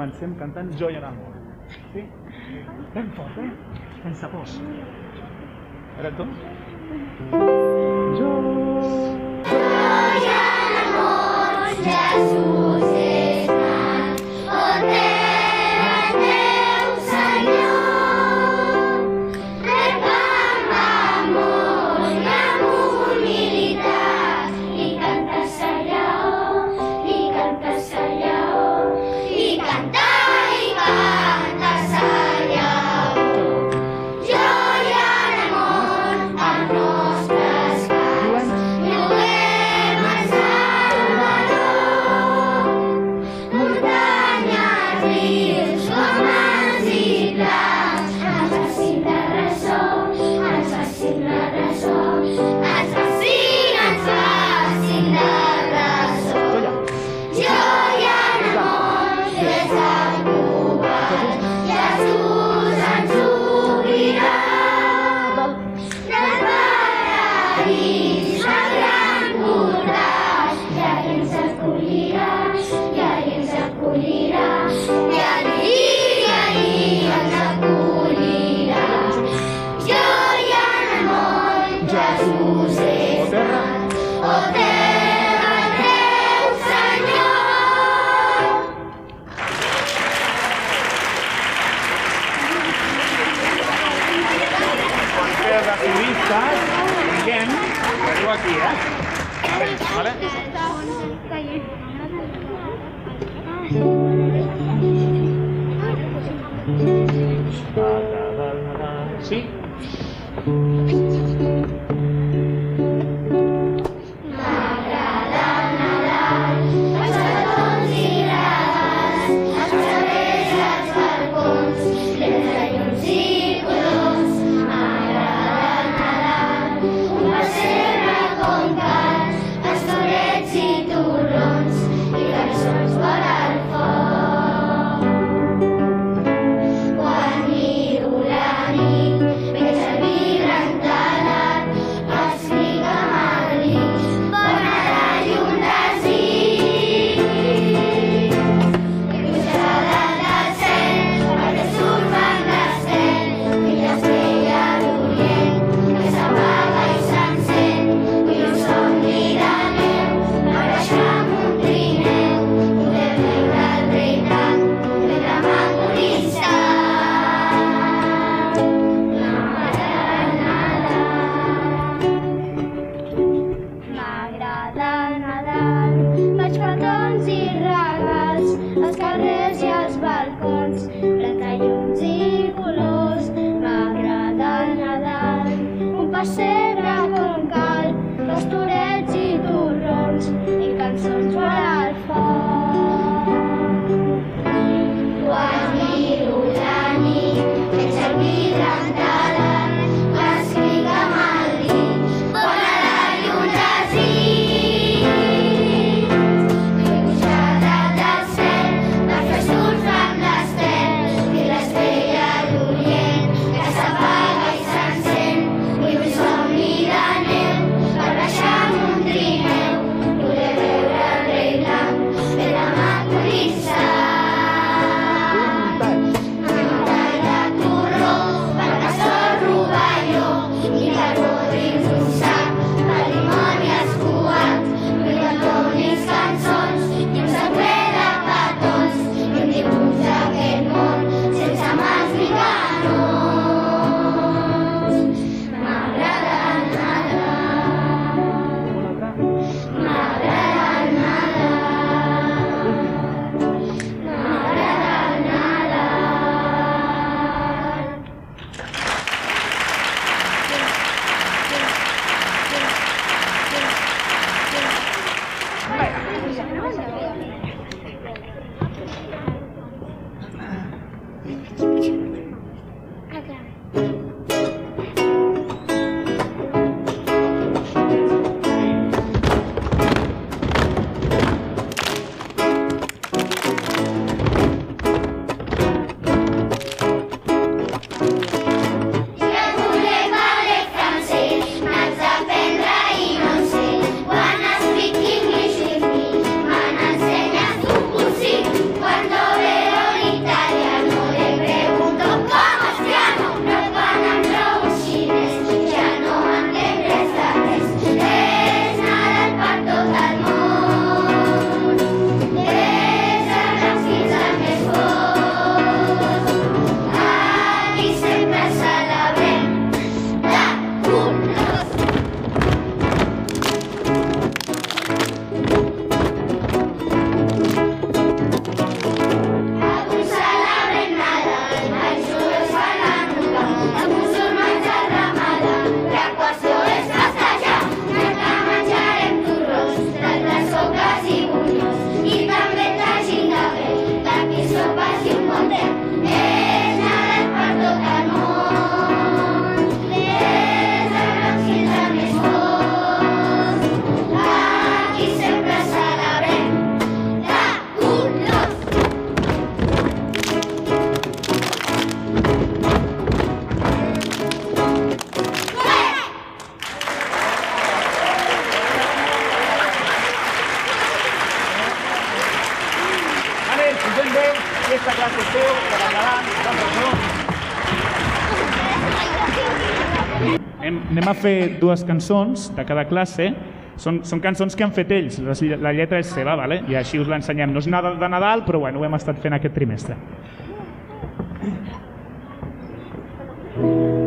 comencem cantant Joia i en. Sí? Ben fort, eh? Sense pors. Era tot? Shri Shagran Gurdas, Jagan Música anem, anem a fer dues cançons de cada classe. Són, són cançons que han fet ells, la lletra és seva, vale? i així us l'ensenyem. No és nada de Nadal, però bueno, ho hem estat fent aquest trimestre. Música